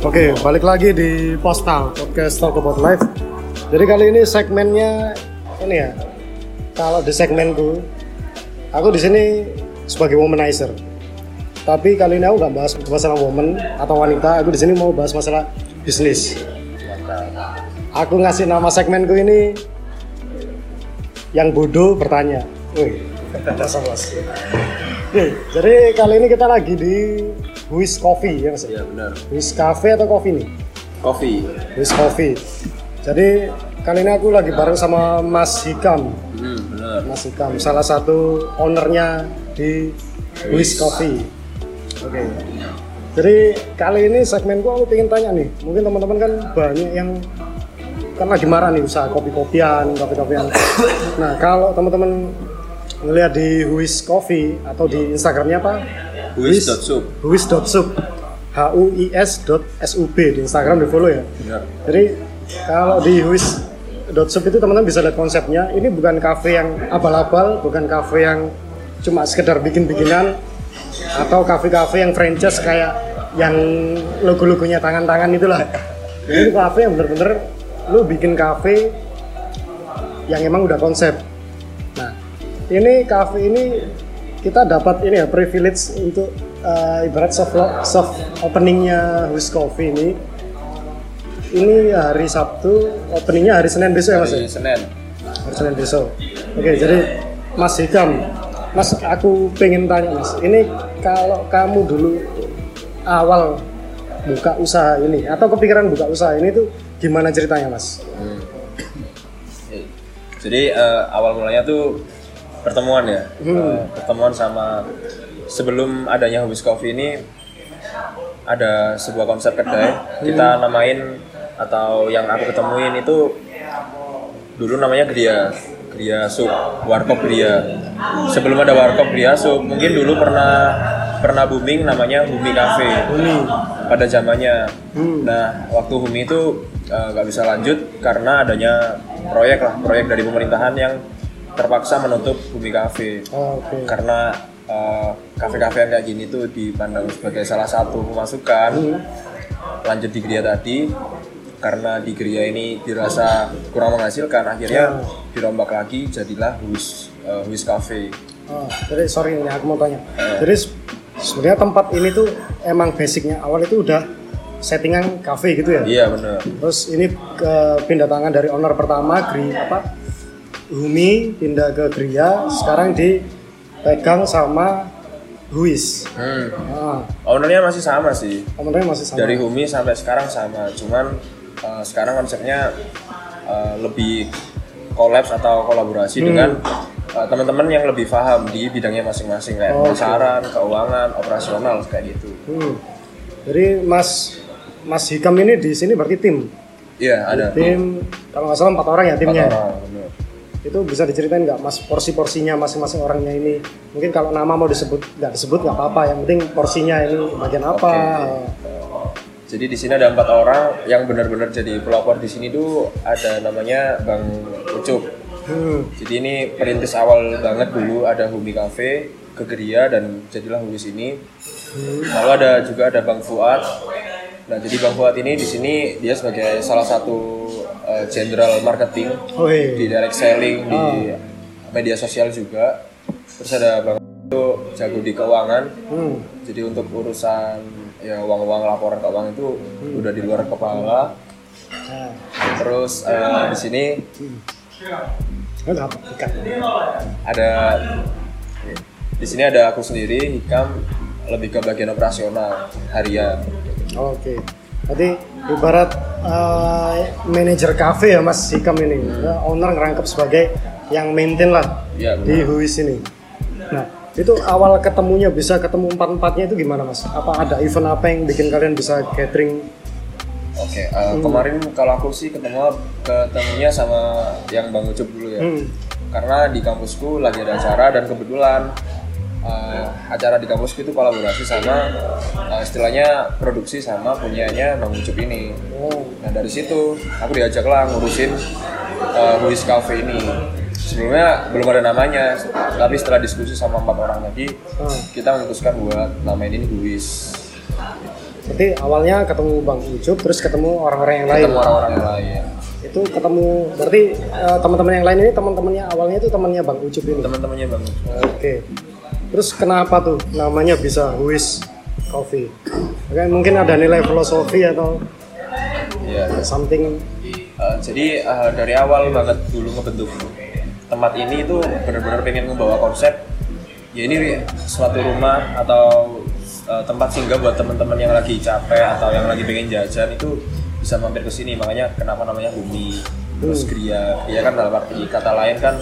Oke, balik lagi di Postal Podcast Talk About Life. Jadi kali ini segmennya ini ya. Kalau di segmenku, aku di sini sebagai womanizer. Tapi kali ini aku nggak bahas masalah woman atau wanita. Aku di sini mau bahas masalah bisnis. Aku ngasih nama segmenku ini yang bodoh bertanya. Wih, jadi kali ini kita lagi di Wis Coffee ya mas? Iya benar. Wis Cafe atau Coffee nih? Coffee. Wis Coffee. Jadi kali ini aku lagi bareng sama Mas Hikam. Hmm, benar. Mas Hikam, salah satu ownernya di Wis Coffee. Oke. Jadi kali ini segmenku aku pengen tanya nih, mungkin teman-teman kan banyak yang kan lagi marah nih usaha kopi-kopian, kopi-kopian. Nah kalau teman-teman ngelihat di Wis Coffee atau di Instagramnya apa? Wis.sub. Huis.sub H U I S dot S U B di Instagram di follow ya. Benar. Jadi kalau di Huis.sub itu teman-teman bisa lihat konsepnya. Ini bukan cafe yang abal-abal, bukan cafe yang cuma sekedar bikin-bikinan atau cafe-cafe yang franchise kayak yang logo-logonya tangan-tangan itulah. Ini cafe yang bener-bener lu bikin cafe yang emang udah konsep. Nah, ini cafe ini kita dapat ini ya privilege untuk uh, ibarat soft soft openingnya Who's Coffee ini. Ini hari Sabtu, openingnya hari Senin besok ya mas? Hari Senin. Hari Senin besok. Oke, jadi Mas Hikam, Mas aku pengen tanya Mas, ini kalau kamu dulu awal buka usaha ini atau kepikiran buka usaha ini tuh gimana ceritanya Mas? Eh, Jadi eh, awal mulanya tuh pertemuan ya. Eh, pertemuan sama sebelum adanya Hobbies Coffee ini ada sebuah konsep kedai. Kita namain atau yang aku ketemuin itu dulu namanya Gria. Gria Sup, Warkop Gria. Sebelum ada Warkop Gria Sup, mungkin dulu pernah pernah booming namanya Humi Cafe Ini, pada zamannya. Hmm. Nah, waktu Humi itu eh, nggak bisa lanjut karena adanya proyek lah, proyek dari pemerintahan yang terpaksa menutup Humi Cafe. oh, oke. Karena eh, kafe-kafe yang kayak gini tuh dipandang sebagai salah satu pemasukan. Lanjut di Gria tadi, karena di Gria ini dirasa kurang menghasilkan, akhirnya dirombak lagi jadilah Huis eh, Huis Cafe. Oh, jadi sorry ini aku mau tanya. Jadi se- sebenarnya tempat ini tuh emang basicnya awal itu udah settingan cafe gitu ya. Iya benar. Terus ini ke pindah tangan dari owner pertama Gri apa? Humi pindah ke Gria, sekarang dipegang sama Huis. Hmm. Ah, Ownernya masih sama sih. ownernya masih sama. dari Humi sampai sekarang sama cuman uh, sekarang konsepnya uh, lebih kolaps atau kolaborasi dengan uh, teman-teman yang lebih paham di bidangnya masing-masing kayak Oh, pemasaran, keuangan, operasional kayak gitu. Hmm. Jadi Mas Mas Hikam ini di sini berarti tim. Iya ada Tim kalau nggak salah empat orang ya empat timnya. orang. Itu bisa diceritain nggak mas porsi-porsinya masing-masing orangnya ini mungkin kalau nama mau disebut nggak disebut nggak apa-apa yang penting porsinya ini bagian apa Jadi di sini ada empat orang yang benar-benar jadi pelopor di sini tuh ada namanya Bang Ucup. hmm. Jadi ini perintis awal banget dulu ada Humi Cafe ke Geria dan jadilah Humi sini. Lalu ada juga ada Bang Fuad. Nah, jadi Bang Fuad ini di sini dia sebagai salah satu uh, general marketing oh iya. di direct selling di media sosial juga. Terus ada Bang itu jago di keuangan. hmm. Jadi untuk urusan ya uang-uang laporan keuangan itu udah di luar kepala. nah, Terus uh, di sini ikan ada di sini ada aku sendiri Hikam lebih ke bagian operasional harian oke Berarti ibarat eh, manajer kafe ya Mas Hikam ini, Ya, owner ngerangkep sebagai yang maintain lah benar. di Huis ini. Nah, itu awal ketemunya bisa ketemu empat empatnya itu gimana Mas? Apa ada event apa yang bikin kalian bisa catering? oke eh, kemarin kalau aku sih ketemu ketemunya sama yang Bang Ucup dulu ya Hmm. karena di kampusku lagi ada acara dan kebetulan eh, acara di kampusku itu kolaborasi sama eh, istilahnya produksi sama punyanya Bang Ucup ini Oh, Nah dari situ aku diajak lah ngurusin uh, Huis Cafe ini. Sebelumnya belum ada namanya, tapi setelah diskusi sama empat orang tadi, ah. kita memutuskan buat namain ini Huis. Berarti awalnya ketemu Bang Ucup, terus ketemu orang-orang yang lain. ketemu orang-orang yang lain Itu ketemu, berarti eh, teman-teman yang lain ini teman-temannya awalnya itu temannya Bang Ucup ini. teman-temannya bang Oke. Terus kenapa tuh namanya bisa Huis Coffee? Oke, mungkin ada nilai filosofi atau ya something. Eh, jadi eh, dari awal banget dulu ngebentuk tempat ini itu benar-benar pengen membawa konsep ya ini suatu rumah atau eh, tempat singgah buat teman-teman yang lagi capek atau yang lagi pengen jajan itu bisa mampir ke sini makanya kenapa namanya bumi terus gria gria kan dalam arti kata lain kan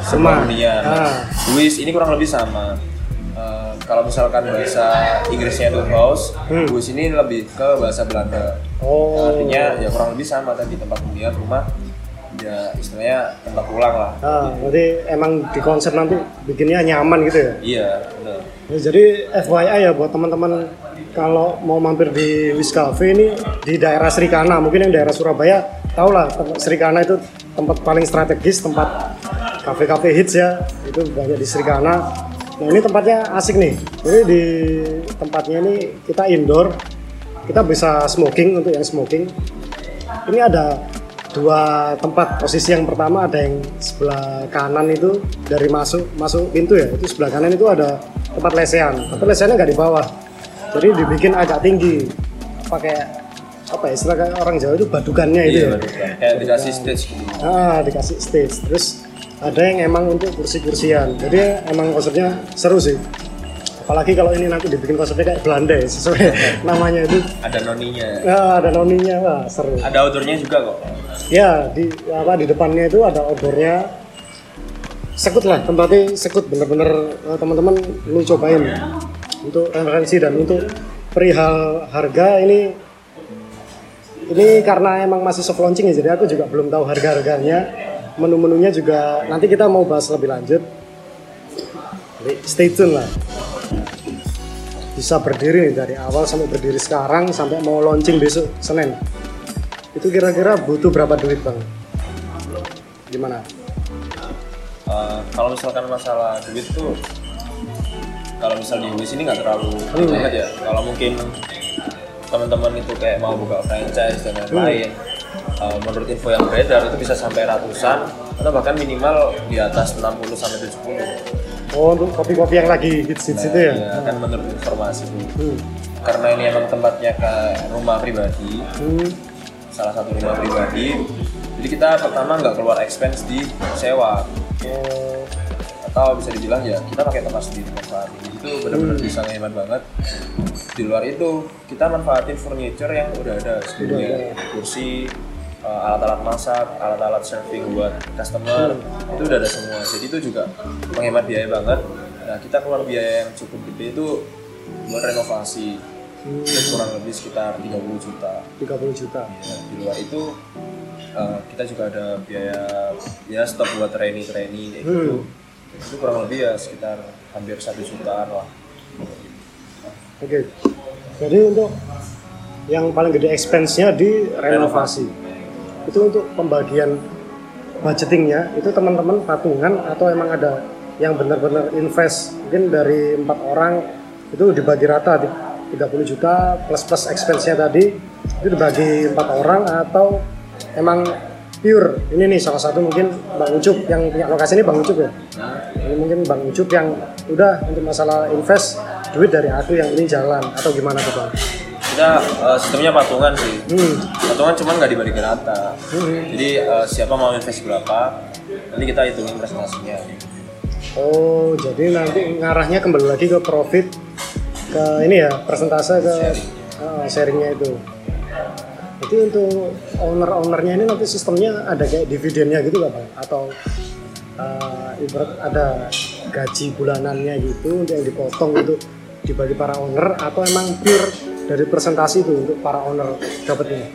Semua. semua dunia Ah. Wis ini kurang lebih sama Eh, kalau misalkan bahasa Inggrisnya itu house, Hmm. Ini lebih ke bahasa Belanda Oh. artinya ya kurang lebih sama tadi tempat hunian rumah ya istilahnya tempat pulang lah Ah, berarti emang di konsep nanti bikinnya nyaman gitu ya? iya benar Ya, jadi FYI ya buat teman-teman kalau mau mampir di Wis Cafe ini di daerah Serikana, mungkin yang daerah Surabaya tau lah tempat Serikana itu tempat paling strategis, tempat kafe-kafe hits ya, itu banyak di Serikana. Nah ini tempatnya asik nih, jadi di tempatnya ini kita indoor, kita bisa smoking untuk yang smoking. Ini ada dua tempat. Posisi yang pertama ada yang sebelah kanan itu dari masuk masuk pintu ya. Itu sebelah kanan itu ada tempat lesehan. Tapi lesehannya nggak di bawah jadi dibikin agak tinggi. Pakai apa ya istilah kayak orang Jawa itu badukannya itu iya ya? kayak dikasih stage gitu. Ah dikasih stage. Terus ada yang emang untuk kursi-kursian. Jadi emang konsepnya seru sih. Apalagi kalau ini nanti dibikin konsepnya kayak Belanda ya sesuai namanya itu. Ada noninya nah, ada noninya. Wah seru. Ada outdoornya juga kok? Ya di apa di depannya itu ada outdoornya. Sekut lah tempatnya sekut. Bener-bener eh, teman-teman lu cobain untuk referensi dan untuk perihal harga ini ini karena emang masih soft launching ya jadi aku juga belum tahu harga-harganya menu-menunya juga nanti kita mau bahas lebih lanjut jadi stay tune lah bisa berdiri nih dari awal sampai berdiri sekarang sampai mau launching besok Senin itu kira-kira butuh berapa duit bang? Gimana? Eh, kalau misalkan masalah duit tuh kalau misal di Wis ini nggak terlalu Hmm. banget ya kalau mungkin teman-teman itu kayak mau buka franchise dan lain-lain Hmm. eh, menurut info yang beredar itu bisa sampai ratusan atau bahkan minimal di atas 60 sampai 70 Oh untuk kopi-kopi yang lagi hits-hits itu ya? ya kan menurut informasi itu Hmm. karena ini emang tempatnya ke rumah pribadi Hmm. salah satu rumah pribadi jadi kita pertama nggak keluar expense di sewa Oh, atau bisa dibilang ya kita pakai tempat sendiri manfaatin itu benar-benar Hmm. bisa ngehemat banget di luar itu kita manfaatin furniture yang udah ada sebelumnya kursi uh, alat-alat masak alat-alat serving buat customer Hmm. itu udah ada semua jadi itu juga menghemat biaya banget nah kita keluar biaya yang cukup gede itu buat renovasi Hmm. itu kurang lebih sekitar 30 juta 30 juta. Ya, di luar itu uh, kita juga ada biaya ya stop buat training training kayak gitu Hmm. Itu kurang lebih ya sekitar hampir satu jutaan lah. Oke. Jadi untuk yang paling gede expense-nya di renovasi. Itu untuk pembagian budgetingnya itu teman-teman patungan atau emang ada yang benar-benar invest? Mungkin dari empat orang itu dibagi rata di 30 juta plus plus expense-nya tadi itu dibagi empat orang atau emang pure? Ini nih salah satu mungkin Bang Ucup yang punya lokasi ini Bang Ucup ya ini mungkin Bang Ucup yang udah untuk masalah invest duit dari aku yang ini jalan atau gimana tuh Bang? kita uh, sistemnya patungan sih Hmm. patungan cuman nggak dibagi rata Hmm. jadi uh, siapa mau invest berapa nanti kita hitungin presentasinya Oh, jadi nanti ngarahnya kembali lagi ke profit ke ini ya persentase ke ah, sharingnya itu. Jadi untuk owner-ownernya ini nanti sistemnya ada kayak dividennya gitu nggak bang? Atau ah, ibarat ada gaji bulanannya gitu untuk yang dipotong itu dibagi para owner atau emang pure dari presentasi itu untuk para owner dapatnya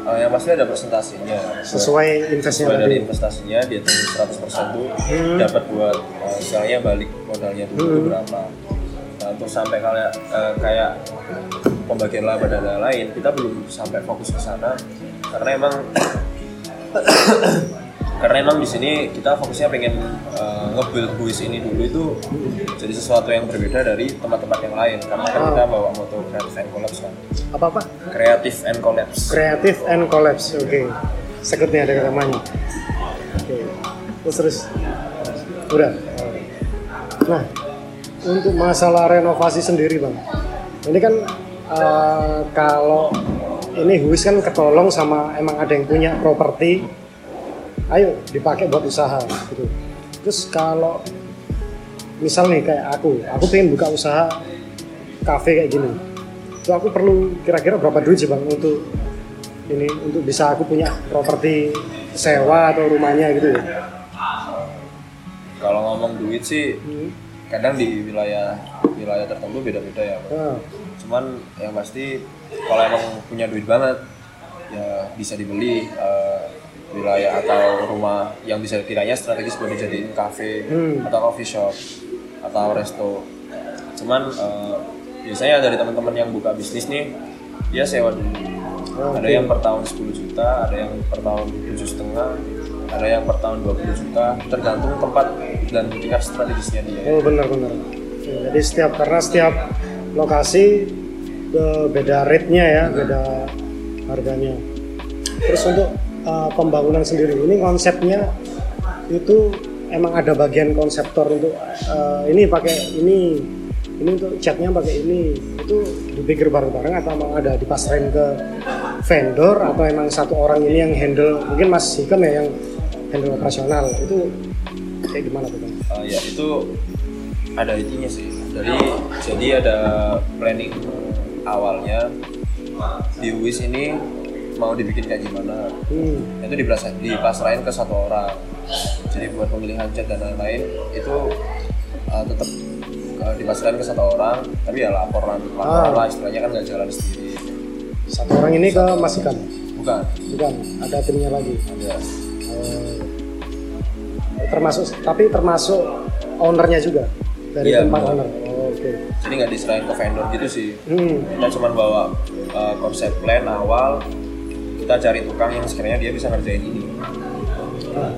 Uh, yang pasti ada presentasinya. Sesuai investnya sesuai tadi. dari investasinya dia hitung 100% tuh Hmm. dapat buat uh, istilahnya balik modalnya dulu itu berapa. Nah, untuk sampai kayak uh, kayak pembagian laba dan lain-lain kita belum sampai fokus ke sana. Karena emang karena emang di sini kita fokusnya pengen uh, nge-build buis ini dulu itu jadi sesuatu yang berbeda dari tempat-tempat yang lain karena kan kita bawa moto creative and collabs kan apa apa creative and collabs Creative and Collabs, oke. Sekut nih ada namanya. Oke. Terus terus. Udah. Nah, untuk masalah renovasi sendiri bang, ini kan eh, kalau ini Huis kan ketolong sama emang ada yang punya properti, ayo dipakai buat usaha gitu. Terus kalau misal nih kayak aku, aku pengen buka usaha kafe kayak gini, itu aku perlu kira-kira berapa duit sih bang untuk ini untuk bisa aku punya properti sewa atau rumahnya gitu ya? kalau ngomong duit sih Hmm. kadang di wilayah wilayah tertentu beda-beda ya Bang. Ah, cuman yang pasti kalau emang punya duit banget ya bisa dibeli eh, wilayah atau rumah yang bisa kiranya strategis buat dijadiin cafe Hmm. atau coffee shop atau resto cuman eh, biasanya dari teman-teman yang buka bisnis nih dia sewa dulu Oh, ada oke. yang per tahun 10 juta ada yang per tahun tujuh setengah ada yang per tahun 20 juta tergantung tempat dan tingkat strategisnya dia Oh benar-benar. Jadi setiap karena setiap lokasi eh, beda rate-nya ya, beda harganya. Terus untuk eh, pembangunan sendiri ini konsepnya itu emang ada bagian konseptor untuk eh, ini pakai ini ini untuk catnya pakai ini itu dipikir bareng-bareng atau emang ada dipasrahin ke vendor atau emang satu orang ini yang handle mungkin Mas Hikam ya yang handle operasional itu kayak gimana tuh bang? Uh, ya itu ada itunya sih. Jadi jadi ada planning awalnya di WIS ini mau dibikin kayak gimana. Hmm. Itu dipasrahin, dipasrahin ke satu orang. Jadi buat pemilihan cat dan lain-lain itu uh, tetap uh, dipasrahin ke satu orang. Tapi ya laporan laporan Ah. lah istilahnya kan nggak jalan sendiri. Satu orang ini ke Mas Hikam? Bukan. Bukan, ada timnya lagi. Ada. Oh. Termasuk, tapi termasuk ownernya juga dari Iya, tempat benar. owner. Oh, Oke. Jadi nggak diserahin ke vendor gitu sih. Hmm. kita cuma bawa uh, konsep plan awal kita cari tukang yang sekiranya dia bisa ngerjain ini Nah,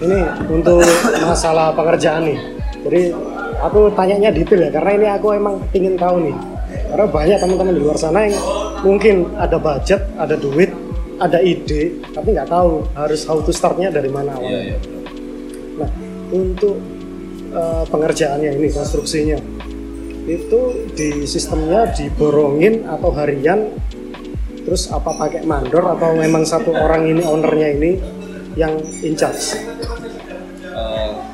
ini untuk masalah pengerjaan nih. Jadi aku tanyanya detail ya, karena ini aku emang ingin tahu nih. Karena banyak teman-teman di luar sana yang mungkin ada budget, ada duit, ada ide, tapi nggak tahu harus how to startnya dari mana iya awalnya. iya. Nah, untuk eh, pengerjaannya ini konstruksinya itu di sistemnya diborongin atau harian terus apa pakai mandor atau memang satu orang ini ownernya ini yang in charge? Uh,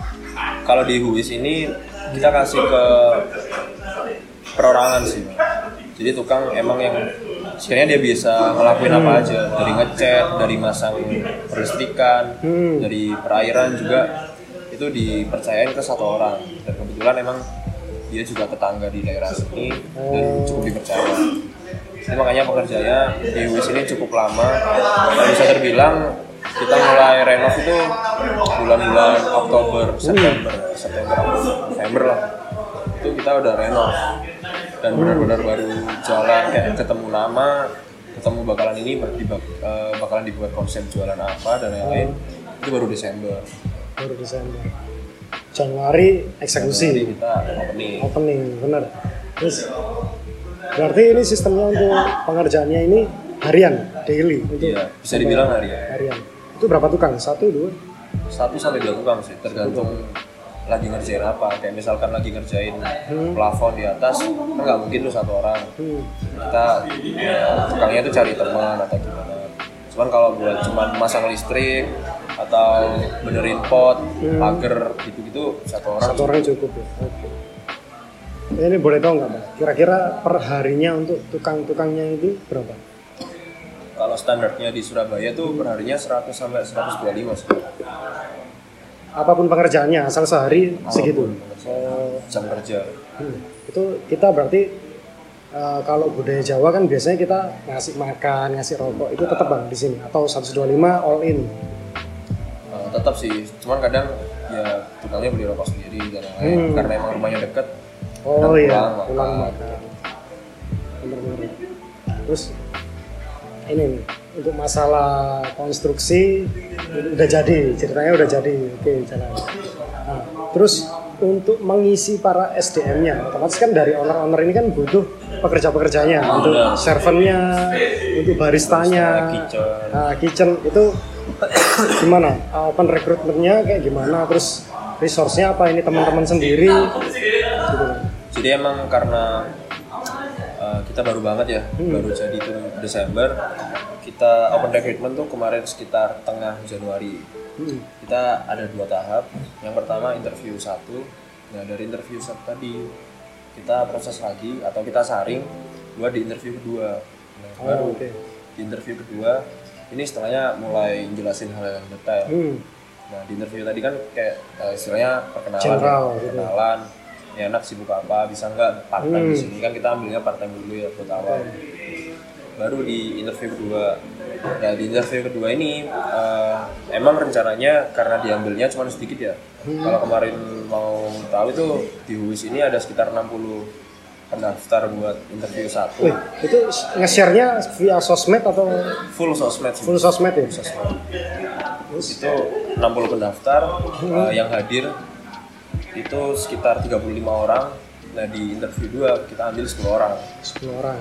kalau di Huis ini kita kasih ke perorangan sih. Jadi tukang emang yang sekiranya dia bisa ngelakuin apa aja. Dari ngecat dari masang perlistrikan Hmm. dari perairan juga. Itu dipercayain ke satu orang. Dan kebetulan emang dia juga tetangga di daerah sini dan cukup dipercaya jadi makanya pekerjaannya di WIS ini cukup lama. Kalau bisa terbilang kita mulai renov itu bulan-bulan Oktober, September, September, November lah. Itu kita udah renov. Dan benar-benar baru jalan kayak ketemu nama ketemu bakalan ini dibak- eh, bakalan dibuat konsep jualan apa dan lain-lain itu baru Desember. Baru Desember. Januari Januari eksekusi kita opening. Opening bener terus berarti ini sistemnya untuk pengerjaannya ini harian daily? Untuk iya bisa dibilang hari ya harian. Itu berapa tukang? Satu dua? Satu sampai dua tukang sih tergantung lagi ngerjain apa. Kayak misalkan lagi ngerjain plafon di atas kan nggak mungkin lu satu orang. Hmm. kita ya, tukangnya itu cari teman atau gimana. Cuman kalau buat cuman masang listrik atau benerin pot pagar gitu-gitu satu orang satu orang cukup ya ini boleh tahu nggak Bang? kira-kira per harinya untuk tukang-tukangnya itu berapa kalau standarnya di Surabaya tuh perharinya 100 sampai 125 sih apa pun pengerjaannya asal sehari segitu Apa pun. oh jam kerja hmm. itu kita berarti eh, kalau budaya Jawa kan biasanya kita ngasih makan ngasih rokok itu tetap bang di sini atau 125 all in Uh, tetap sih cuman kadang ya tukangnya beli rokok sendiri dan lain-lain Hmm. karena emang rumahnya deket oh iya. pulang pulang makan. bener-bener. Terus ini nih, untuk masalah konstruksi udah jadi ceritanya udah jadi. Oke jalan. Nah, terus untuk mengisi para SDM-nya otomatis kan dari owner-owner ini kan butuh pekerja-pekerjanya untuk Benar. servernya untuk baristanya. Kitchen. nah, kitchen itu gimana? Open recruitmentnya kayak gimana? Terus resource-nya apa? Ini teman-teman sendiri. Gitu Jadi emang karena uh, kita baru banget ya, Hmm. baru jadi itu Desember. Kita open recruitment tuh kemarin sekitar tengah Januari. Hmm. Kita ada dua tahap. Yang pertama interview satu. Nah dari interview satu tadi kita proses lagi atau kita saring buat di interview kedua. Nah, Oh, baru oke. di interview kedua ini setelahnya mulai jelasin hal yang detail. Hmm. Nah di interview tadi kan kayak uh, istilahnya perkenalan, General, ya, gitu. Ya enak sibuk apa, bisa nggak part time di Hmm. sini kan kita ambilnya part time dulu ya buat awal. Baru di interview kedua, nah di interview kedua ini uh, emang rencananya karena diambilnya cuma sedikit ya. Hmm. Kalau kemarin mau tahu itu di Huis ini ada sekitar 60 pendaftar buat interview satu, Wih, itu nge-share-nya via sosmed atau full sosmed sih. full sosmed ya? sosmed. Itu 60 pendaftar uh, yang hadir itu sekitar 35 orang. Nah, di interview dua kita ambil 10 orang. 10 orang.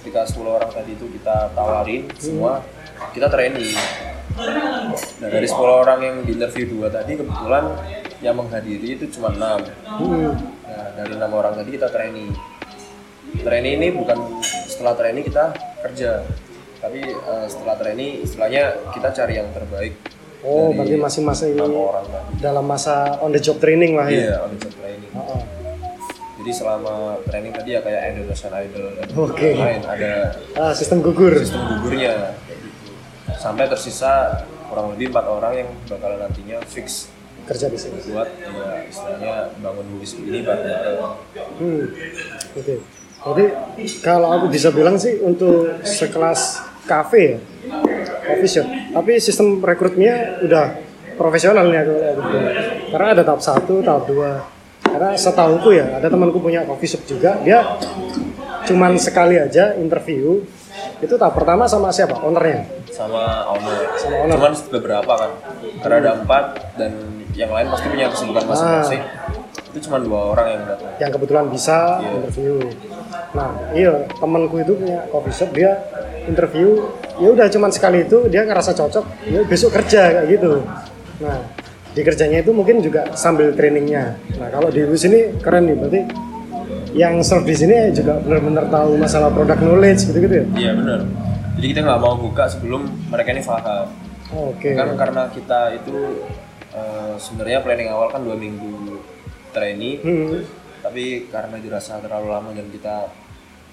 Ketika 10 orang tadi itu kita tawarin semua, kita training. Nah, dari 10 orang yang di interview dua tadi kebetulan yang menghadiri itu cuma 6. Hmm. Nah, dari enam orang tadi kita training. Training ini bukan setelah training kita kerja, tapi eh, setelah training istilahnya kita cari yang terbaik. Oh, dari berarti masing-masing orang dalam masa on the job training lah ya. Iya, on the job training. Oh, oh. Jadi selama training tadi ya kayak Indonesian Idol dan Oke. lain ada Ah, sistem gugur. sistem gugurnya kayak gitu. Sampai tersisa kurang lebih empat orang yang bakalan nantinya fix Kerja di sini. buat ya istilahnya bangun Huis ini bareng-bareng. Hmm. Oke. Jadi kalau aku bisa bilang sih untuk sekelas kafe ya, coffee shop. Tapi sistem rekrutnya udah profesional nih aku aku bilang. Karena ada tahap satu, tahap dua. Karena setahuku ya, ada temanku punya coffee shop juga. Dia cuman sekali aja interview. Itu tahap pertama sama siapa? Ownernya. sama owner. Sama owner. Cuman beberapa kan, karena ada empat dan yang lain pasti punya kesibukan masing-masing. Itu cuma dua orang yang datang. yang kebetulan bisa Iya. interview. Nah, iya temanku itu punya coffee shop dia interview ya udah cuman sekali itu dia ngerasa cocok, ya besok kerja kayak gitu. Nah, di kerjanya itu mungkin juga sambil trainingnya. Nah, kalau di Wis ini keren nih berarti yang serve di sini juga benar-benar tahu masalah product knowledge gitu-gitu ya. Iya benar. Jadi kita nggak mau buka sebelum mereka ini paham. Oke. Kan karena kita itu eh, sebenarnya planning awal kan dua minggu training, Hmm. tapi karena dirasa terlalu lama dan kita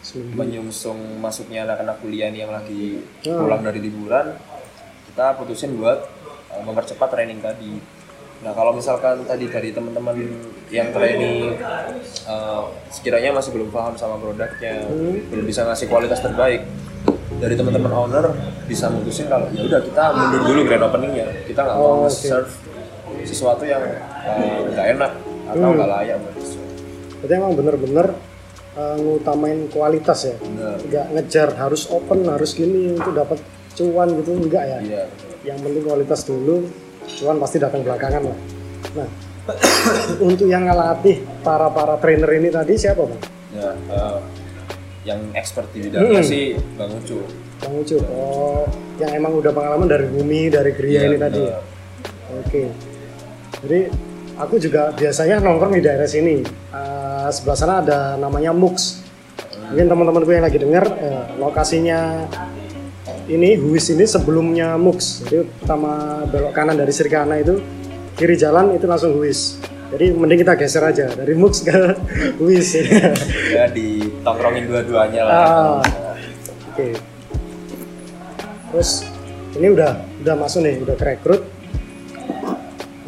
Seminggu. menyungsung masuknya anak-anak kuliah nih yang lagi Hmm. pulang dari liburan, kita putusin buat eh, mempercepat training tadi. Nah kalau misalkan tadi dari teman-teman yang training eh, sekiranya masih belum paham sama produknya, belum bisa ngasih kualitas terbaik, dari teman-teman owner bisa mutusin kalau ya udah kita mundur dulu grand openingnya, kita nggak Oh, mau oke. serve sesuatu yang eh, nggak enak atau nggak layak buat siswa. Berarti emang bener-bener uh, ngutamain kualitas ya. Bener. Nggak ngejar harus open, harus gini untuk dapat cuan gitu enggak ya. Iya. yang penting kualitas dulu cuman pasti datang belakangan lah nah untuk yang ngelatih para para trainer ini tadi siapa bang Ya, eh, yang expert di bidangnya Hmm. sih Bang Ucu. bang Ucup oh yang emang udah pengalaman dari Bumi dari Gria Iya, ini tadi benar. oke jadi aku juga biasanya nongkrong di daerah sini Sebelah sana ada namanya Mux. Mungkin teman-temanku yang lagi dengar eh, lokasinya ini Huis ini sebelumnya Mux. Jadi pertama belok kanan dari Sirkana itu kiri jalan itu langsung Huis. Jadi mending kita geser aja dari Mux ke Huis. Ya ditongkrongin dua-duanya lah. Ah. oke. Terus ini udah udah masuk nih udah rekrut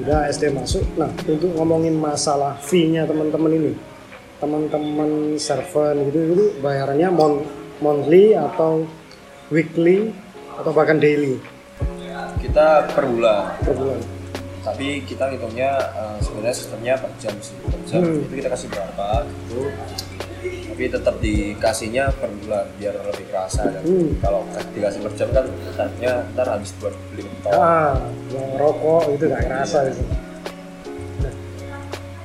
udah SD masuk. Nah untuk ngomongin masalah fee-nya teman-teman ini teman-teman servant gitu gitu bayarannya mon- monthly atau weekly atau bahkan daily Kita per bulan, per bulan tapi kita ngitungnya eh, sebenarnya sistemnya per jam sih. Per jam Hmm. itu kita kasih berapa gitu. tapi tetap dikasihnya per bulan biar lebih kerasa kan Hmm. kalau dikasih per jam kan tarifnya ntar habis buat beli mentol ah yang rokok itu nggak kerasa itu nah,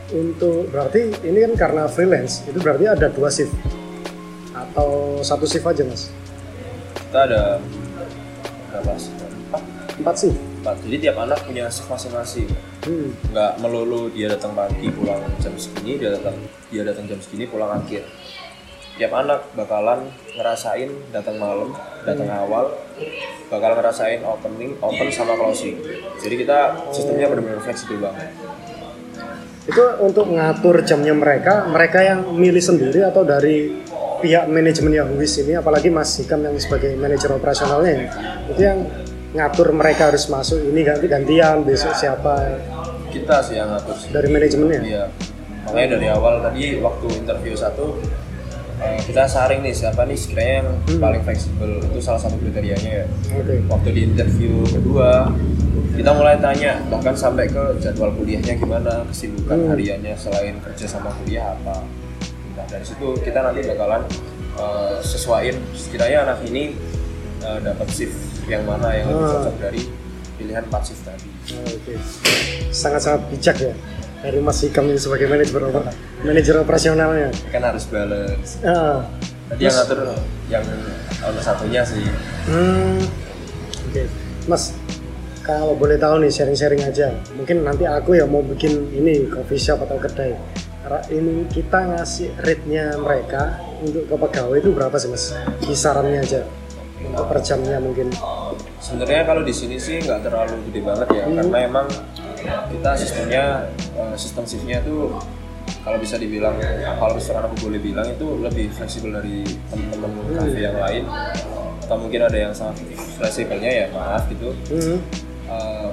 untuk berarti ini kan karena freelance itu berarti ada dua shift? Atau satu shift aja mas? Kita ada berapa sih empat empat shift? Empat. Jadi tiap anak punya shift masing-masing. Hmm. nggak melulu dia datang pagi pulang jam segini dia datang dia datang jam segini pulang akhir. Tiap anak bakalan ngerasain datang malam datang awal bakal ngerasain opening open sama closing. Jadi kita sistemnya benar-benar fleksibel banget itu untuk ngatur jamnya mereka mereka yang milih sendiri atau dari pihak manajemen Yahuwis ini apalagi Mas Hikam yang sebagai manajer operasionalnya ya, itu yang ngatur mereka harus masuk ini ganti gantian besok siapa. Kita sih yang ngatur sih. Dari manajemennya? Iya, makanya dari awal tadi waktu interview satu kita saring nih siapa nih sekiranya yang paling fleksibel itu salah satu kriterianya ya. oke Waktu di interview kedua kita mulai tanya bahkan sampai ke jadwal kuliahnya gimana, kesibukan Hmm. hariannya selain kerja sama kuliah apa. Nah dari situ kita nanti bakalan eh, sesuaiin sekiranya anak ini eh, dapat shift yang mana yang lebih Ah. cocok dari pilihan 4 shift tadi. Oke. Sangat-sangat bijak ya dari Mas Hikam ini sebagai manajer manajer operasionalnya. Kan harus balance. Ah. Tadi yang ngatur yang owner satunya sih Hmm. Oke. Mas, kalau boleh tahu nih sharing-sharing aja. Mungkin nanti aku ya mau bikin ini coffee shop atau kedai. Ini kita ngasih rate-nya mereka untuk ke pegawai itu berapa sih mas? Kisarannya aja untuk per jamnya mungkin. sebenarnya kalau di sini sih nggak terlalu gede banget ya karena emang kita sistemnya eh, sistem shiftnya itu kalau bisa dibilang kalau misalkan aku boleh bilang itu lebih fleksibel dari teman-teman cafe yang lain atau mungkin ada yang sangat fleksibelnya ya maaf gitu. Eh,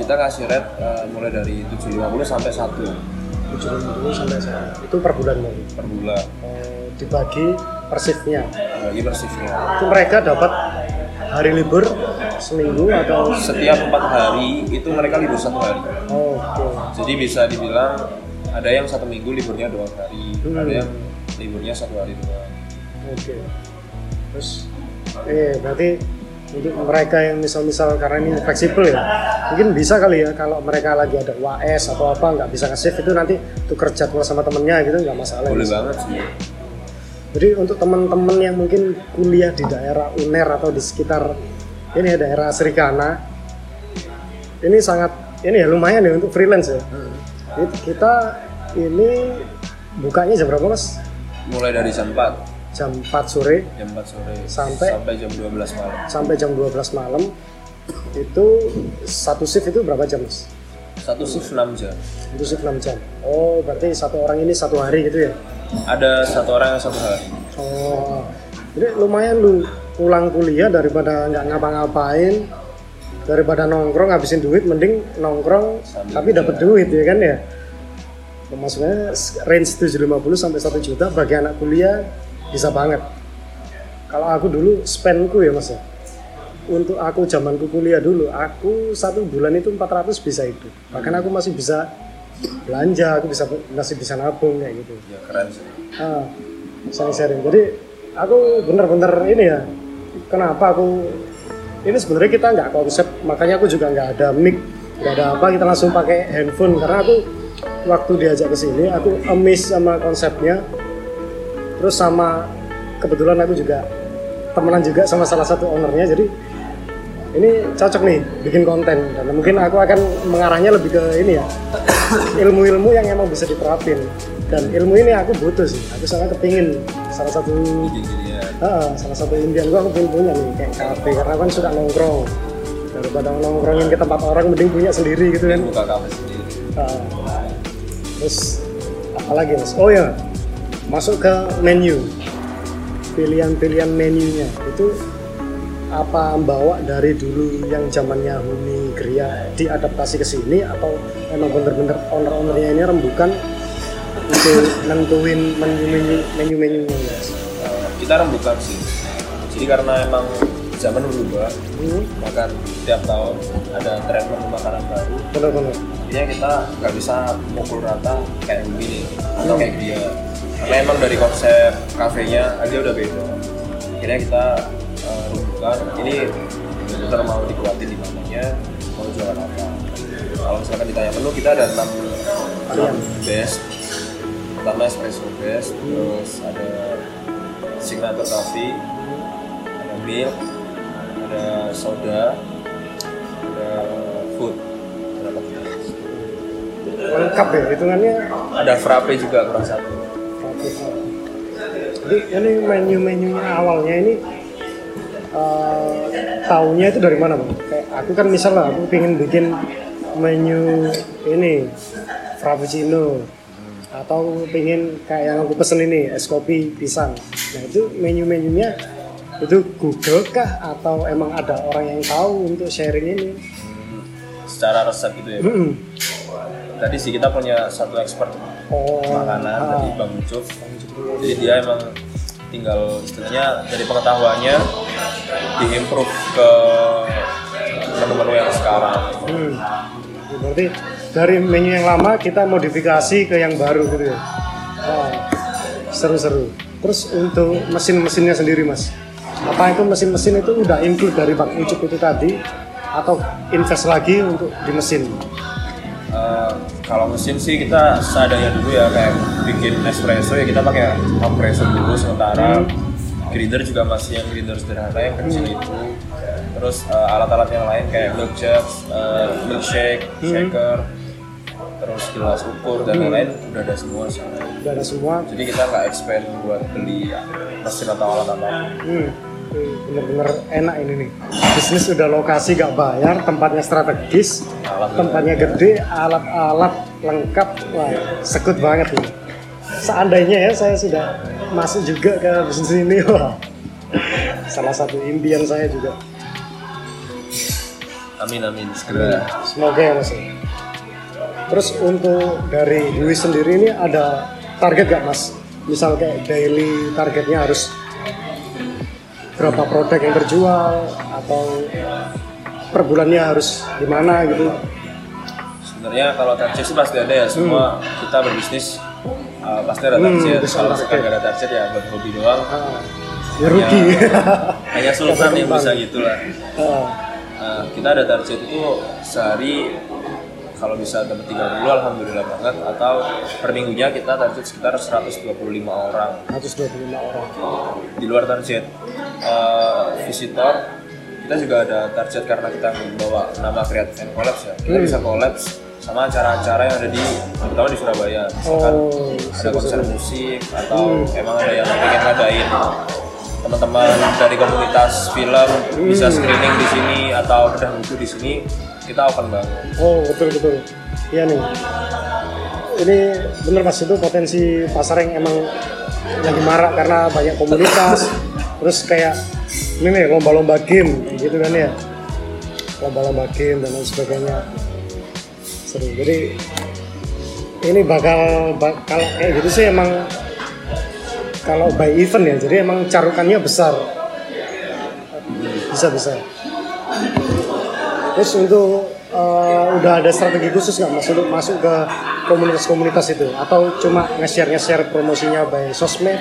kita kasih rate eh, mulai dari 750 sampai 1 70 sampai sana. Itu per bulan mungkin. per bulan dibagi per shift-nya. bagi per shiftnya itu mereka dapat hari libur seminggu atau setiap empat hari itu mereka libur satu hari oh, oke Jadi bisa dibilang ada yang satu minggu liburnya dua hari, Hmm. ada yang liburnya satu hari doang. oke terus eh berarti untuk mereka yang misal-misal karena ini fleksibel ya mungkin bisa kali ya kalau mereka lagi ada UAS atau apa nggak bisa nge-save itu nanti tuker jadwal sama temennya gitu nggak masalah Boleh ya. banget sih. jadi untuk teman-teman yang mungkin kuliah di daerah UNER atau di sekitar ini ya daerah Serikana ini sangat ini ya lumayan ya untuk freelance ya Jadi kita ini bukanya jam berapa mas? Mulai dari jam 4, Jam 4 sore jam 4 sore Sampai? sampai jam 12 malam. sampai jam 12 malam itu satu shift itu berapa jam mas? Satu shift 6 jam. Itu shift 6 jam. Oh berarti satu orang ini satu hari gitu ya? Ada satu orang yang satu hari. Oh jadi lumayan lu pulang kuliah daripada nggak ngapa-ngapain daripada nongkrong ngabisin duit mending nongkrong Sambil tapi dapat duit ya kan ya? Pemasukannya range 750 sampai 1 juta bagi anak kuliah bisa banget. Kalau aku dulu spendku ya mas ya. Untuk aku zamanku kuliah dulu aku satu bulan itu 400 bisa hidup. Bahkan aku masih bisa belanja aku bisa masih bisa nabung kayak gitu. Ya keren sih. ah, sharing-sharing. Jadi aku bener-bener ini ya kenapa aku? Ini sebenarnya kita nggak konsep makanya aku juga nggak ada mic nggak ada apa kita langsung pakai handphone. Karena aku waktu diajak ke sini aku amazed sama konsepnya. Terus sama kebetulan aku juga temenan juga sama salah satu ownernya jadi ini cocok nih bikin konten. Dan mungkin aku akan mengarahnya lebih ke ini ya ilmu-ilmu yang emang bisa diterapin. Dan ilmu ini aku butuh sih aku sangat kepingin salah satu Ah, salah satu impian gua aku pengen punya nih kayak kafe karena kan suka nongkrong. Daripada nongkrongin ke tempat orang mending punya sendiri gitu kan. Buka kafe sendiri. Terus apa lagi mas? Oh ya masuk ke menu. Pilihan-pilihan menunya. Itu apa bawa dari dulu yang zamannya Huni Gria diadaptasi ke sini atau emang bener-bener owner-ownernya ini rembukan untuk nentuin menu-menu menu-menunya kita rembukan sih. Jadi karena emang zaman berubah, Hmm, bahkan tiap tahun ada tren menu makanan baru. bener-bener. Intinya kita nggak bisa mukul rata kayak begini atau Hmm. kayak dia. karena emang dari konsep kafenya aja udah beda akhirnya kita uh, rumuskan ini benar mau dikuatin di namanya mau jualan apa kalau misalkan ditanya menu kita ada enam enam best pertama espresso best terus ada signature coffee ada milk ada soda ada food. Ada lengkap ya hitungannya? Ada frappe juga kurang satu. Jadi ini menu-menunya awalnya ini uh, taunya itu dari mana bang? Kayak aku kan misalnya aku pengen bikin menu ini frappuccino atau pengen kayak yang aku pesen ini es kopi pisang. Nah itu menu-menunya itu Google kah atau emang ada orang yang tahu untuk sharing ini? Hmm, secara resep gitu ya. Mm-mm. Tadi sih kita punya satu expert Oh, makanan ah. tadi Bang Ucup. Jadi dia emang tinggal istilahnya dari pengetahuannya diimprove ke menu-menu yang sekarang. Hmm. Ya, Berarti dari menu yang lama kita modifikasi ke yang baru gitu ya. Wah, seru-seru. Terus untuk mesin-mesinnya sendiri mas, apa itu mesin-mesin itu udah include dari Bang Ucup itu tadi atau invest lagi untuk di mesin? Eh, kalau mesin sih kita seadanya dulu ya kayak bikin espresso ya kita pakai kompresor dulu sementara grinder juga masih yang grinder sederhana yang kecil itu terus eh, alat-alat yang lain kayak milk jugs, eh, milkshake, shaker terus gelas ukur dan lain-lain udah ada semua sih Udah ada semua. jadi kita nggak expand buat beli mesin atau alat apa Hmm. Bener-bener enak ini nih. Bisnis udah lokasi gak bayar, tempatnya strategis, Alat tempatnya gede, alat-alat lengkap. Wah, sekut banget ini. Seandainya ya saya sudah masuk juga ke bisnis ini, wah. Salah satu impian saya juga. Amin amin segera Semoga ya mas. Terus untuk dari Dwi sendiri ini ada target gak mas? Misal kayak daily targetnya harus berapa produk yang terjual atau per bulannya harus gimana gitu? sebenarnya kalau target sih pasti ada ya semua kita berbisnis uh, pasti ada Hmm, target bisa kalau target. nggak ada target ya buat hobi doang Ah, ya rugi. hanya sultan yang bisa gitu lah Ah, Uh, kita ada target itu sehari kalau bisa dapat 30 alhamdulillah banget. Atau per minggunya kita target sekitar 125 orang. 125 orang. di luar target uh, visitor kita juga ada target karena kita membawa nama Creative and Collabs ya. Kita Hmm. bisa collabs sama acara-acara yang ada di terutama di Surabaya. Misalkan Oh, ada konser musik atau emang ada yang pengen ngadain teman-teman dari komunitas film bisa screening di sini atau bedah buku di sini kita open banget Oh betul betul. Iya nih. Ini bener mas itu potensi pasar yang emang lagi marak karena banyak komunitas. terus kayak ini nih lomba-lomba game gitu kan ya. Lomba-lomba game dan lain sebagainya. Seru. Jadi ini bakal bakal kayak gitu sih emang kalau by event ya. Jadi emang carukannya besar. Bisa bisa. Terus untuk eh, udah ada strategi khusus nggak mas untuk masuk ke komunitas-komunitas itu atau cuma nge-share nge-share promosinya by sosmed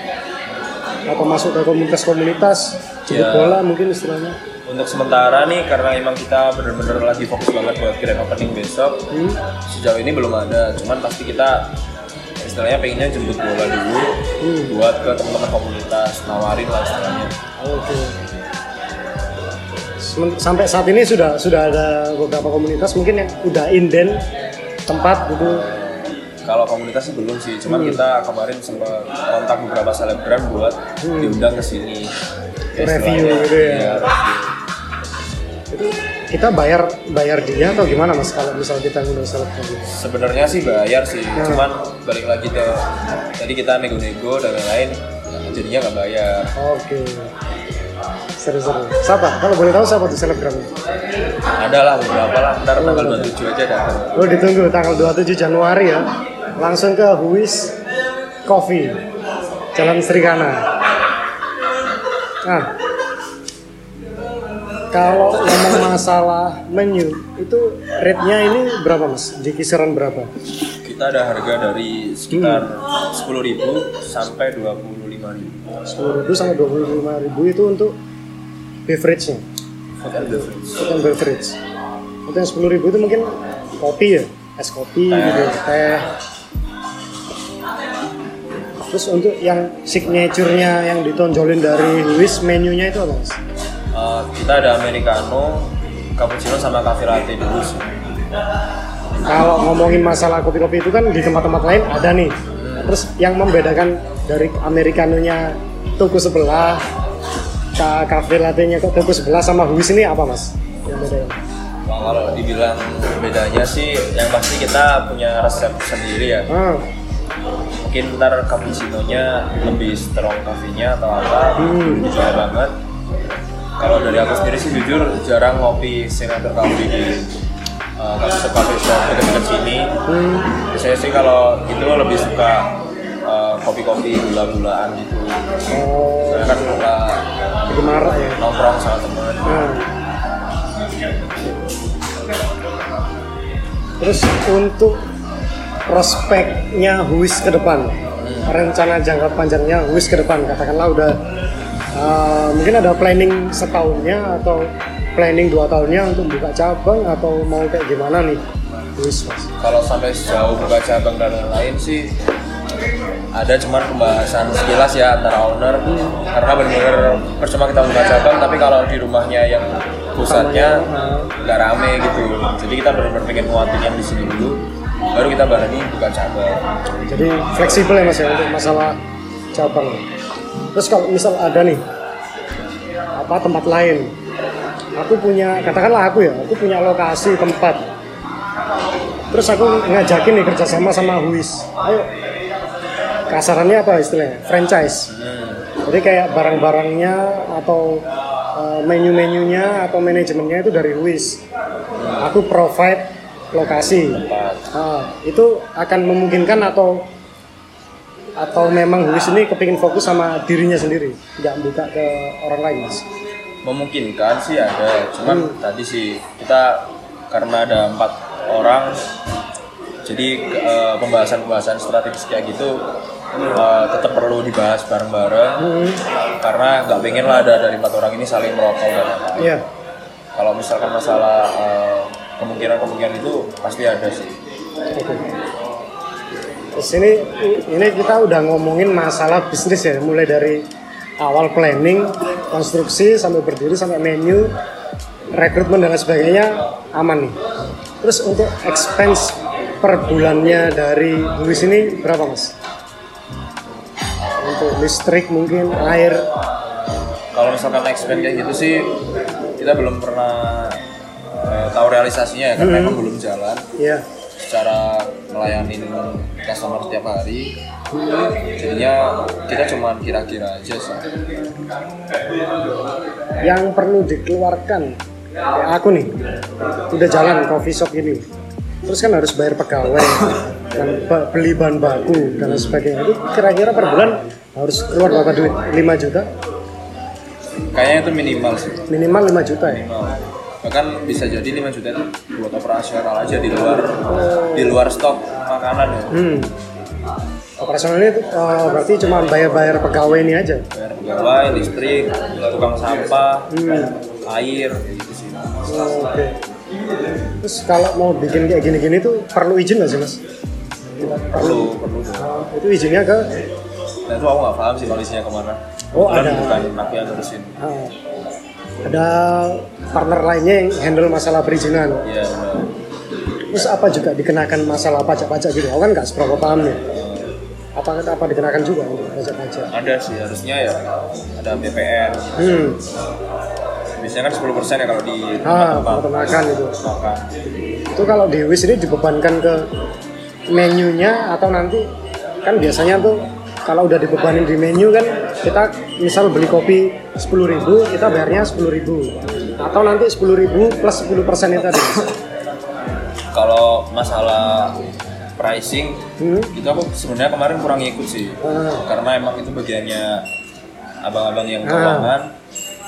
atau masuk ke komunitas-komunitas jemput Ya. bola mungkin istilahnya untuk sementara nih karena emang kita bener-bener lagi fokus banget buat grand opening besok Hmm. sejauh ini belum ada cuman pasti kita istilahnya pengennya jemput bola dulu Hmm. buat ke teman-teman komunitas nawarin lah istilahnya Oke. Semen- Sampai saat ini sudah sudah ada beberapa komunitas mungkin yang udah inden tempat gitu. kalau komunitas sih belum sih cuman kita kemarin sempat kontak beberapa selebgram buat diundang ke sini Ya, Review gitu ya. review. Itu kita bayar bayar dia atau gimana mas kalau misal kita ngundang selebgram sebenarnya sih bayar sih Hmm. cuman balik lagi ke tadi kita nego-nego dan lain-lain jadinya nggak bayar Oke. Seru-seru. Siapa? Kalau boleh tahu siapa tuh selebgramnya? ada lah beberapa lah ntar tanggal 27 aja datang Oh ditunggu tanggal 27 Januari ya. Langsung ke Huis Coffee, Jalan Serikana. Nah, kalau ngomong masalah menu itu rate-nya ini berapa mas? Di kisaran berapa? kita ada harga dari sekitar 10.000 sampai 25.000 sepuluh ribu sampai dua puluh lima ribu itu untuk beverage-nya? Food and beverage. food and beverage. Untuk yang sepuluh ribu itu mungkin kopi ya? Es kopi gitu teh. Terus untuk yang signature-nya yang ditonjolin dari Luis menunya itu apa mas? Eh, kita ada americano cappuccino sama cafe latte dulu sih kalau ngomongin masalah kopi-kopi itu kan di tempat-tempat lain ada nih terus yang membedakan dari americanonya toko sebelah ke cafe latte-nya ke toko sebelah sama Luis ini apa mas? yang bedakan? Wah, kalau dibilang bedanya sih yang pasti kita punya resep sendiri ya Ah, mungkin ntar cappuccino-nya lebih strong coffee-nya atau apa Hmm. banget kalau dari aku sendiri sih jujur jarang ngopi signature coffee di uh, shop coffee shop dekat-dekat sini. Hmm, biasanya sih kalau itu lebih suka uh, kopi-kopi gula-gulaan gitu. Oh, saya kan suka bikin marah ya. nongkrong sama temen. Nah. Terus untuk prospeknya Huis ke depan, rencana jangka panjangnya Huis ke depan, katakanlah udah uh, mungkin ada planning setahunnya atau planning dua tahunnya untuk buka cabang atau mau kayak gimana nih Huis mas? kalau sampai sejauh buka cabang dan lain-lain sih ada cuman pembahasan sekilas ya antara owner karena benar-benar percuma kita buka cabang tapi kalau di rumahnya yang pusatnya nggak rame gitu jadi kita benar-benar pengen nguatin yang di sini dulu baru kita berani buka cabang Jadi fleksibel ya mas ya untuk masalah cabang. Terus kalau misal ada nih apa tempat lain, aku punya katakanlah aku ya, aku punya lokasi tempat. Terus aku ngajakin nih kerjasama sama Huis. Ayo kasarannya apa istilahnya? Franchise. Jadi kayak barang-barangnya atau uh, menu-menunya atau manajemennya itu dari Huis. Aku provide lokasi. Tempat. Ah, itu akan memungkinkan atau atau memang Huis ini kepingin fokus sama dirinya sendiri, nggak buka ke orang lain mas. memungkinkan sih ada cuman tadi sih kita karena ada empat orang jadi eh, pembahasan-pembahasan strategis kayak gitu eh, tetap perlu dibahas bareng-bareng Hmm, karena nggak pengen lah ada dari empat orang ini saling merokok dan lain-lain Iya. kalau misalkan masalah eh, kemungkinan-kemungkinan itu pasti ada sih. Terus ini ini kita udah ngomongin masalah bisnis ya, mulai dari awal planning, konstruksi sampai berdiri sampai menu, rekrutmen dan lain sebagainya aman nih. Terus untuk expense per bulannya dari Luis ini berapa mas? Untuk listrik mungkin, air, kalau misalkan expand kayak gitu sih kita belum pernah eh, tahu realisasinya ya karena emang belum jalan ya. Secara melayani customer setiap hari jadinya kita cuma kira-kira aja sih Yang perlu dikeluarkan kayak aku nih, udah jalan coffee shop ini. Terus kan harus bayar pegawai dan beli bahan baku dan sebagainya. Itu kira-kira per bulan harus keluar berapa duit? 5 juta? kayaknya itu minimal sih Minimal 5 juta ya. minimal bahkan bisa jadi 5 juta itu buat operasional aja di luar di luar stok makanan ya Hmm. Operasional ini eh, berarti cuma bayar-bayar pegawai ini aja. bayar pegawai listrik tukang sampah Hmm. air gitu sih Oh, Oke. Terus kalau mau bikin kayak gini-gini tuh perlu izin nggak sih mas? perlu perlu Eh, itu izinnya ke nah itu aku nggak paham sih kondisinya ke mana Oh, Kebetulan ada. bukan aku yang ngurusin Ah. Ada partner lainnya yang handle masalah perizinan. iya Terus apa juga dikenakan masalah pajak-pajak gitu? Aku kan nggak seberapa paham nih. Apa apa dikenakan juga untuk pajak-pajak? ada sih harusnya ya ada BPN Hmm. biasanya kan 10% ya kalau di Ah, peternakan itu. makan Itu kalau di Wis ini dibebankan ke menunya atau nanti kan biasanya tuh kalau udah dibebanin di menu kan kita misal beli kopi 10.000 kita bayarnya 10.000 atau nanti 10.000 plus 10% itu tadi. kalau masalah pricing Hmm. itu aku sebenarnya kemarin kurang ikut sih Ah. karena emang itu bagiannya abang-abang yang keuangan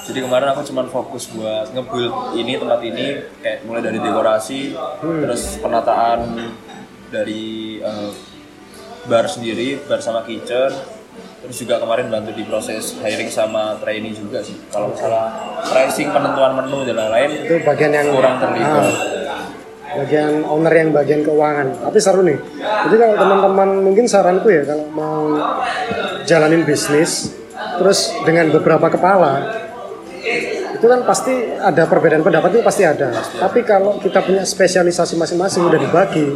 jadi kemarin aku cuma fokus buat nge-build ini tempat ini kayak mulai dari dekorasi terus penataan dari eh, bar sendiri bar sama kitchen terus juga kemarin bantu di proses hiring sama trainee juga sih. Kalau masalah pricing penentuan menu dan lain-lain itu bagian yang kurang terlibat. Ah, bagian owner yang bagian keuangan. Tapi seru nih. Jadi kalau teman-teman mungkin saranku ya kalau mau jalanin bisnis terus dengan beberapa kepala itu kan pasti ada perbedaan pendapat itu pasti ada. Tapi kalau kita punya spesialisasi masing-masing udah dibagi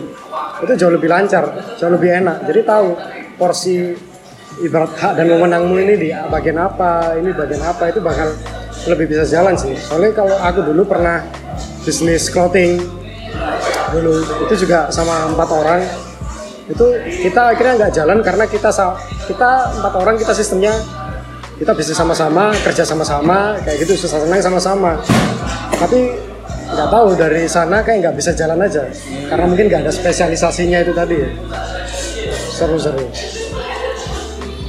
itu jauh lebih lancar jauh lebih enak. Jadi tahu porsi ibarat hak dan wewenangmu ini di bagian apa ini bagian apa itu bakal lebih bisa jalan sih. Soalnya kalau aku dulu pernah bisnis clothing dulu itu juga sama empat orang. Itu kita akhirnya nggak jalan karena kita kita empat orang kita sistemnya kita bisnis sama-sama kerja sama-sama kayak gitu susah senang sama-sama. Tapi nggak tahu dari sana kayak nggak bisa jalan aja. Karena mungkin nggak ada spesialisasinya itu tadi ya. Seru-seru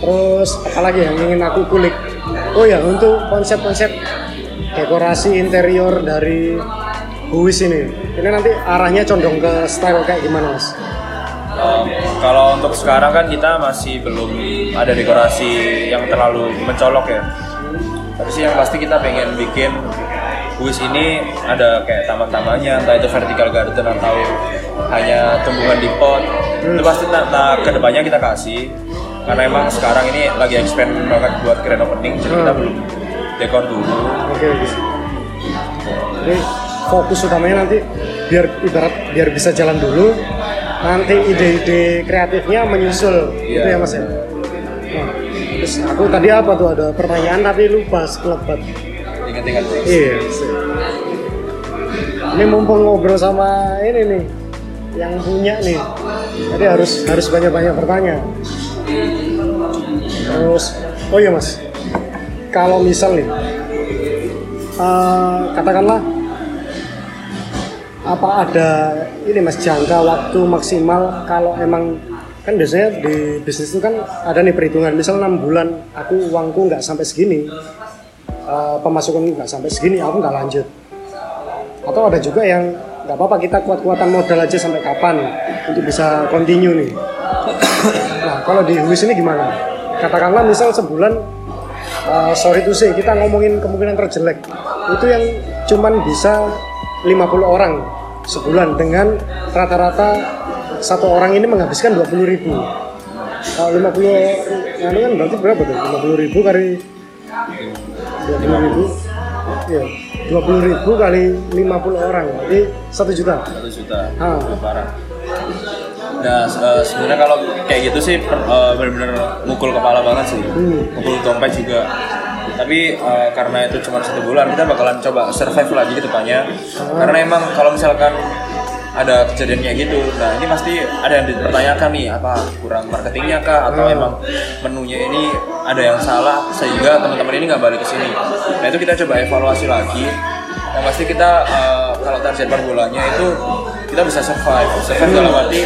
terus apalagi yang ingin aku kulik oh ya untuk konsep-konsep dekorasi interior dari Huis ini ini nanti arahnya condong ke style kayak gimana mas? Um, kalau untuk sekarang kan kita masih belum ada dekorasi yang terlalu mencolok ya. Tapi sih yang pasti kita pengen bikin kuis ini ada kayak taman-tamannya, entah itu vertical garden atau hanya tumbuhan di pot. Itu pasti nah, nah, ke depannya kita kasih. Karena emang sekarang ini lagi expand banget buat grand opening, jadi kita Hmm. belum dekor dulu. Oke, oke. Jadi fokus utamanya nanti biar ibarat biar bisa jalan dulu, nanti ide-ide kreatifnya menyusul, gitu Iya. ya mas ya. Nah, terus aku tadi apa tuh ada pertanyaan tapi lupa sekelebat. Ingat-ingat. Iya. Ini mumpung ngobrol sama ini nih, yang punya nih, jadi harus harus banyak-banyak bertanya. Terus, oh iya mas, kalau misal nih, eh, katakanlah apa ada ini mas jangka waktu maksimal kalau emang kan biasanya di bisnis itu kan ada nih perhitungan. Misal enam bulan aku uangku nggak sampai segini eh, pemasukanku nggak sampai segini aku nggak lanjut. Atau ada juga yang nggak apa-apa kita kuat-kuatan modal aja sampai kapan untuk bisa continue nih kalau di Huis ini gimana? Katakanlah misal sebulan uh, sorry to say kita ngomongin kemungkinan terjelek. Itu yang cuman bisa 50 orang sebulan dengan rata-rata satu orang ini menghabiskan 20 ribu. Kalau 50 anu kan berarti berapa tuh? 50 ribu kali 20 ribu. Ya 20 ribu kali 50 orang jadi satu juta? Satu juta. Ah. Itu parah nah eh, sebenarnya kalau kayak gitu sih per- eh, benar-benar mukul kepala banget sih. Hmm. mukul dompet juga. Tapi eh, karena itu cuma satu bulan kita bakalan coba survive lagi ke depannya. Karena emang kalau misalkan ada kejadian kayak gitu nah ini pasti ada yang dipertanyakan nih apa kurang marketingnya kah? Atau Hmm. emang menunya ini ada yang salah sehingga teman-teman ini nggak balik ke sini. Nah itu kita coba evaluasi lagi. Yang pasti kita eh, kalau target per bulannya itu kita bisa survive. Survive dalam arti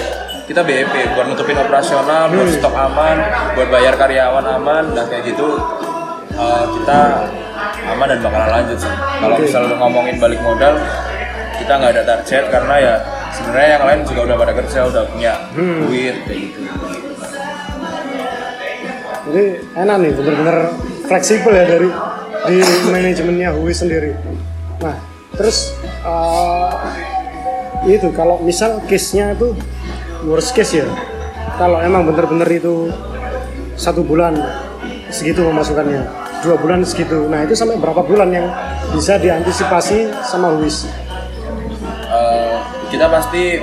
kita BEP buat nutupin operasional buat stok aman buat bayar karyawan aman nah kayak gitu eh, kita aman dan bakalan lanjut sih kalau Oke. misalnya ngomongin balik modal kita nggak ada target karena ya sebenarnya yang lain juga udah pada kerja udah punya Hmm. duit kayak gitu jadi enak nih bener-bener fleksibel ya dari di manajemennya Hui sendiri nah terus eh, itu kalau misal case-nya itu worst case ya kalau emang bener-bener itu satu bulan segitu pemasukannya dua bulan segitu. Nah itu sampai berapa bulan yang bisa diantisipasi sama Luis Eh, kita pasti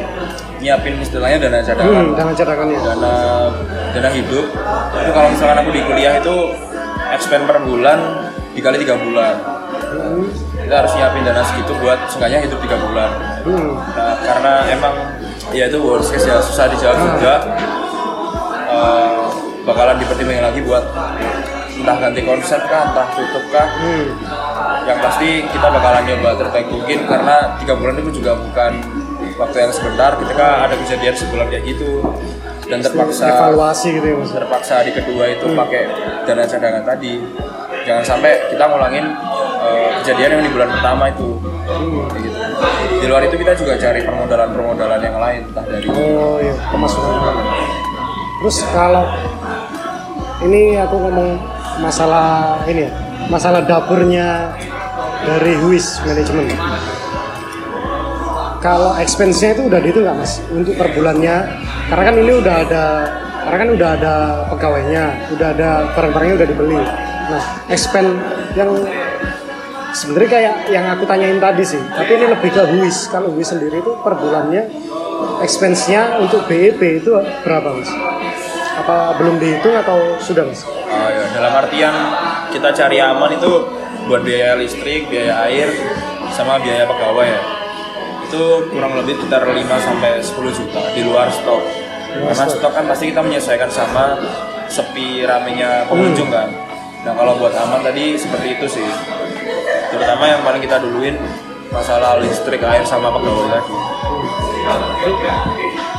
nyiapin istilahnya dana cadangan. Hmm, dana cadangannya dana dana hidup. Itu kalau misalkan aku di kuliah itu expand per bulan dikali tiga bulan. Hmm, kita harus nyiapin dana segitu buat seenggaknya hidup tiga bulan. Hmm, nah karena emang ya itu worst case ya. Susah dijawab juga. Eh, bakalan dipertimbangin lagi buat entah ganti konsep kah entah tutup kah. Hmm. yang pasti kita bakalan nyoba terbaik mungkin karena tiga bulan itu juga bukan waktu yang sebentar. Ketika ada kejadian sebulan kayak gitu dan terpaksa evaluasi gitu ya mas? terpaksa di kedua itu pakai dana cadangan tadi. Jangan sampai kita ngulangin eh, kejadian yang di bulan pertama itu. Gitu. Di luar itu kita juga cari permodalan permodalan yang lain entah dari oh iya pemasukan terus kalau ini aku ngomong masalah ini ya masalah dapurnya dari Huis Management. Kalau expense-nya itu udah dihitung nggak mas? Untuk per bulannya karena kan ini udah ada karena kan udah ada pegawainya udah ada barang-barangnya udah dibeli. Nah expense yang sebenarnya kayak yang aku tanyain tadi sih tapi ini lebih ke Huis kalau Huis sendiri itu per bulannya expense-nya untuk BEP itu berapa mas apa belum dihitung atau sudah mas Oh, ya. Dalam artian kita cari aman itu buat biaya listrik, biaya air, sama biaya pegawai ya. Itu kurang lebih sekitar 5 sampai 10 juta di luar stok. Karena stok kan pasti kita menyesuaikan sama sepi ramenya pengunjung kan. Nah kalau buat aman tadi seperti itu sih. Terutama yang paling kita duluin masalah listrik, air sama pegawai tadi.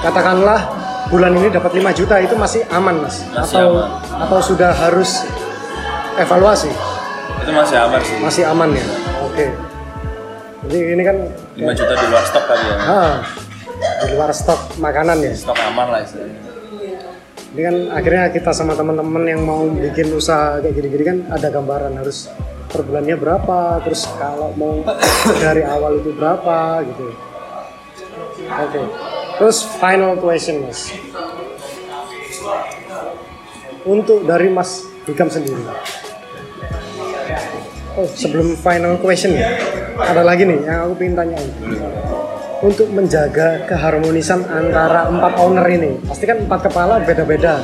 katakanlah bulan ini dapat 5 juta itu masih aman mas Masih atau aman. atau sudah harus evaluasi Itu masih aman sih. masih aman ya oke jadi ini kan 5 juta di luar stok tadi ya. ah, di luar stok makanan ya Stok aman lah istilahnya. ini kan akhirnya kita sama teman-teman yang mau bikin usaha kayak gini-gini kan ada gambaran harus per bulannya berapa terus kalau mau dari awal itu berapa gitu. Oke terus final question mas. Untuk dari mas Hikam sendiri. Oh sebelum final question ya ada lagi nih yang aku ingin tanyain. Untuk menjaga keharmonisan antara empat owner ini pasti kan empat kepala beda-beda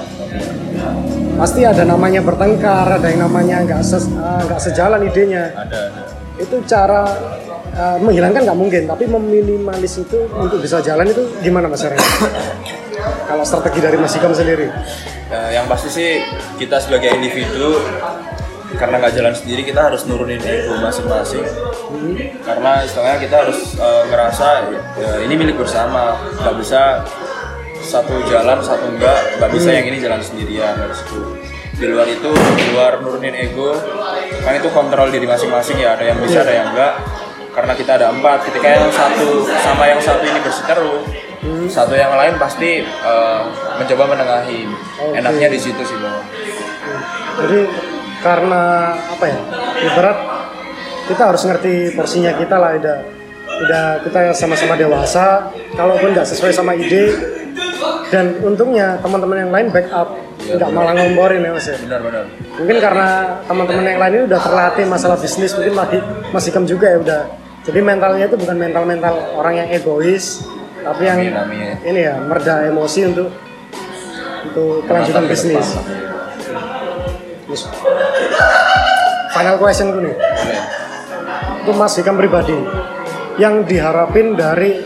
pasti ada namanya bertengkar ada yang namanya nggak ses- eh, nggak sejalan idenya. Ada, ada. itu cara eh, menghilangkan nggak mungkin tapi meminimalis itu untuk bisa jalan itu gimana mas Ren? kalau strategi dari Mas Hikam sendiri? Nah, yang pasti sih kita sebagai individu karena nggak jalan sendiri kita harus nurunin ego masing-masing. Karena istilahnya kita harus eh, ngerasa ya, ini milik bersama. Nggak bisa satu jalan satu enggak. Nggak bisa yang ini jalan sendirian harus itu di luar itu di luar nurunin ego. Kan itu kontrol diri masing-masing ya ada yang bisa ada yang enggak. Karena kita ada empat ketika yang satu sama yang satu ini berseteru satu yang lain pasti eh, mencoba menengahi. Oke. enaknya di situ sih bang. Jadi karena apa ya ibarat kita harus ngerti porsinya kita lah udah udah kita sama-sama dewasa kalaupun nggak sesuai sama ide. Dan untungnya teman-teman yang lain backup nggak malah ngomporin ya mas ya? Benar-benar mungkin karena teman-teman yang lain ini udah terlatih masalah bisnis mungkin masih masih kem juga ya udah. Jadi mentalnya itu bukan mental-mental orang yang egois tapi yang Amin, amin. ini ya merda emosi untuk untuk kelanjutan bisnis. Terus, final question gue nih. Untuk Mas Hikam pribadi yang diharapin dari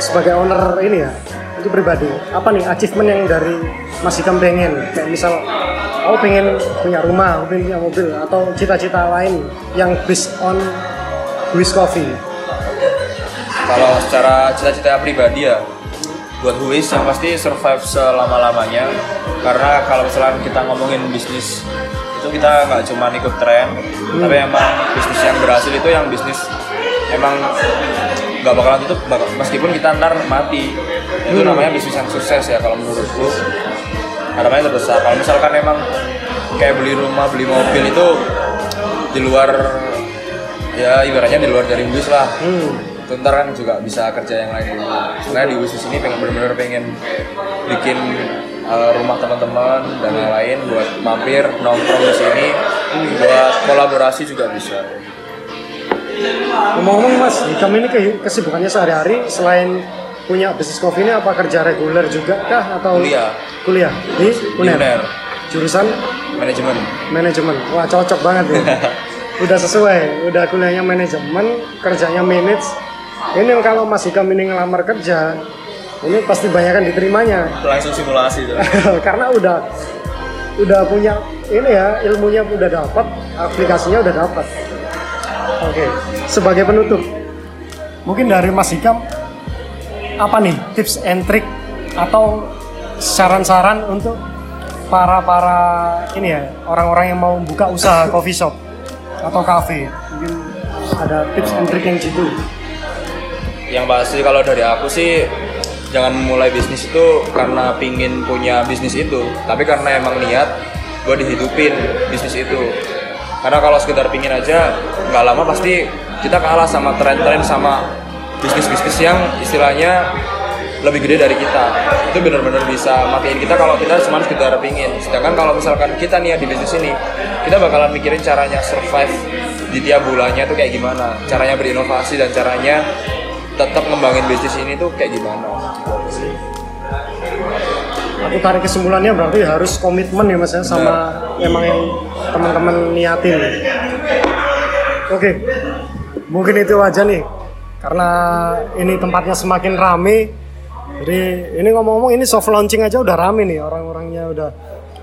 sebagai owner ini ya itu pribadi. Apa nih achievement yang dari Mas Hikam pengen? Kayak misal aku pengen punya rumah aku pengen punya mobil atau cita-cita lain yang based on Wish Coffee? Kalau secara cita-cita pribadi ya, buat Huis yang pasti survive selama-lamanya. Karena kalau misalnya kita ngomongin bisnis itu kita nggak cuma ikut tren, tapi emang bisnis yang berhasil itu yang bisnis emang nggak bakalan tutup meskipun kita ntar mati. Itu namanya bisnis yang sukses ya kalau menurutku. Harapannya terbesar. Kalau misalkan emang kayak beli rumah, beli mobil itu di luar ya ibaratnya di luar dari Huis lah hmm. itu ntar kan juga bisa kerja yang lain dulu. Sebenarnya di bisnis ini pengen bener-bener pengen bikin uh, rumah teman-teman dan yang lain buat mampir nongkrong di sini buat kolaborasi juga bisa. Ngomong-ngomong Mas Hikam ini ke- kesibukannya sehari-hari selain punya bisnis coffee ini apa kerja reguler juga kah atau Kuliah. Kuliah? Di UNER, UNER. jurusan? Manajemen. manajemen. Wah cocok banget ya udah sesuai udah kuliahnya manajemen kerjanya manage. Ini kalau Mas Hikam ini ngelamar kerja ini pasti banyak kan diterimanya. Langsung simulasi karena udah udah punya ini ya ilmunya udah dapat aplikasinya udah dapat oke sebagai penutup mungkin dari Mas Hikam apa nih tips and trick atau saran-saran untuk para para ini ya orang-orang yang mau buka usaha coffee shop atau cafe mungkin ada tips and trick yang gitu. Yang pasti kalau dari aku sih jangan mulai bisnis itu karena pingin punya bisnis itu. Tapi karena emang niat gue dihidupin bisnis itu karena kalau sekedar pingin aja nggak lama pasti kita kalah sama tren-tren sama bisnis-bisnis yang istilahnya lebih gede dari kita. Itu benar-benar bisa matiin kita kalau kita cuma sekedar pingin sedangkan kalau misalkan kita nih di bisnis ini kita bakalan mikirin caranya survive di tiap bulannya tuh kayak gimana. Caranya berinovasi dan caranya tetap ngembangin bisnis ini tuh kayak gimana tarik kesimpulannya berarti harus komitmen ya mas ya sama emang yang teman-teman niatin. Oke. Mungkin itu aja nih karena ini tempatnya semakin rame. Jadi ini ngomong-ngomong ini soft launching aja udah rame nih orang-orangnya udah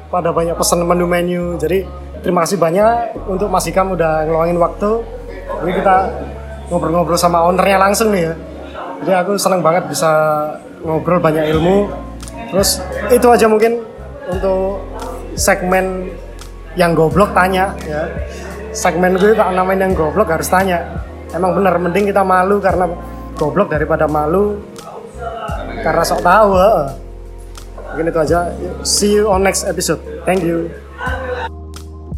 pada banyak pesan menu-menu jadi terima kasih banyak untuk Mas Ikam udah ngeluangin waktu. Ini kita ngobrol-ngobrol sama ownernya langsung nih ya. Jadi aku seneng banget bisa ngobrol banyak ilmu terus itu aja mungkin untuk segmen yang goblok tanya ya segmen gue tak namain yang goblok harus tanya emang bener mending kita malu karena goblok daripada malu karena sok tahu. Mungkin itu aja. See you on next episode. Thank you.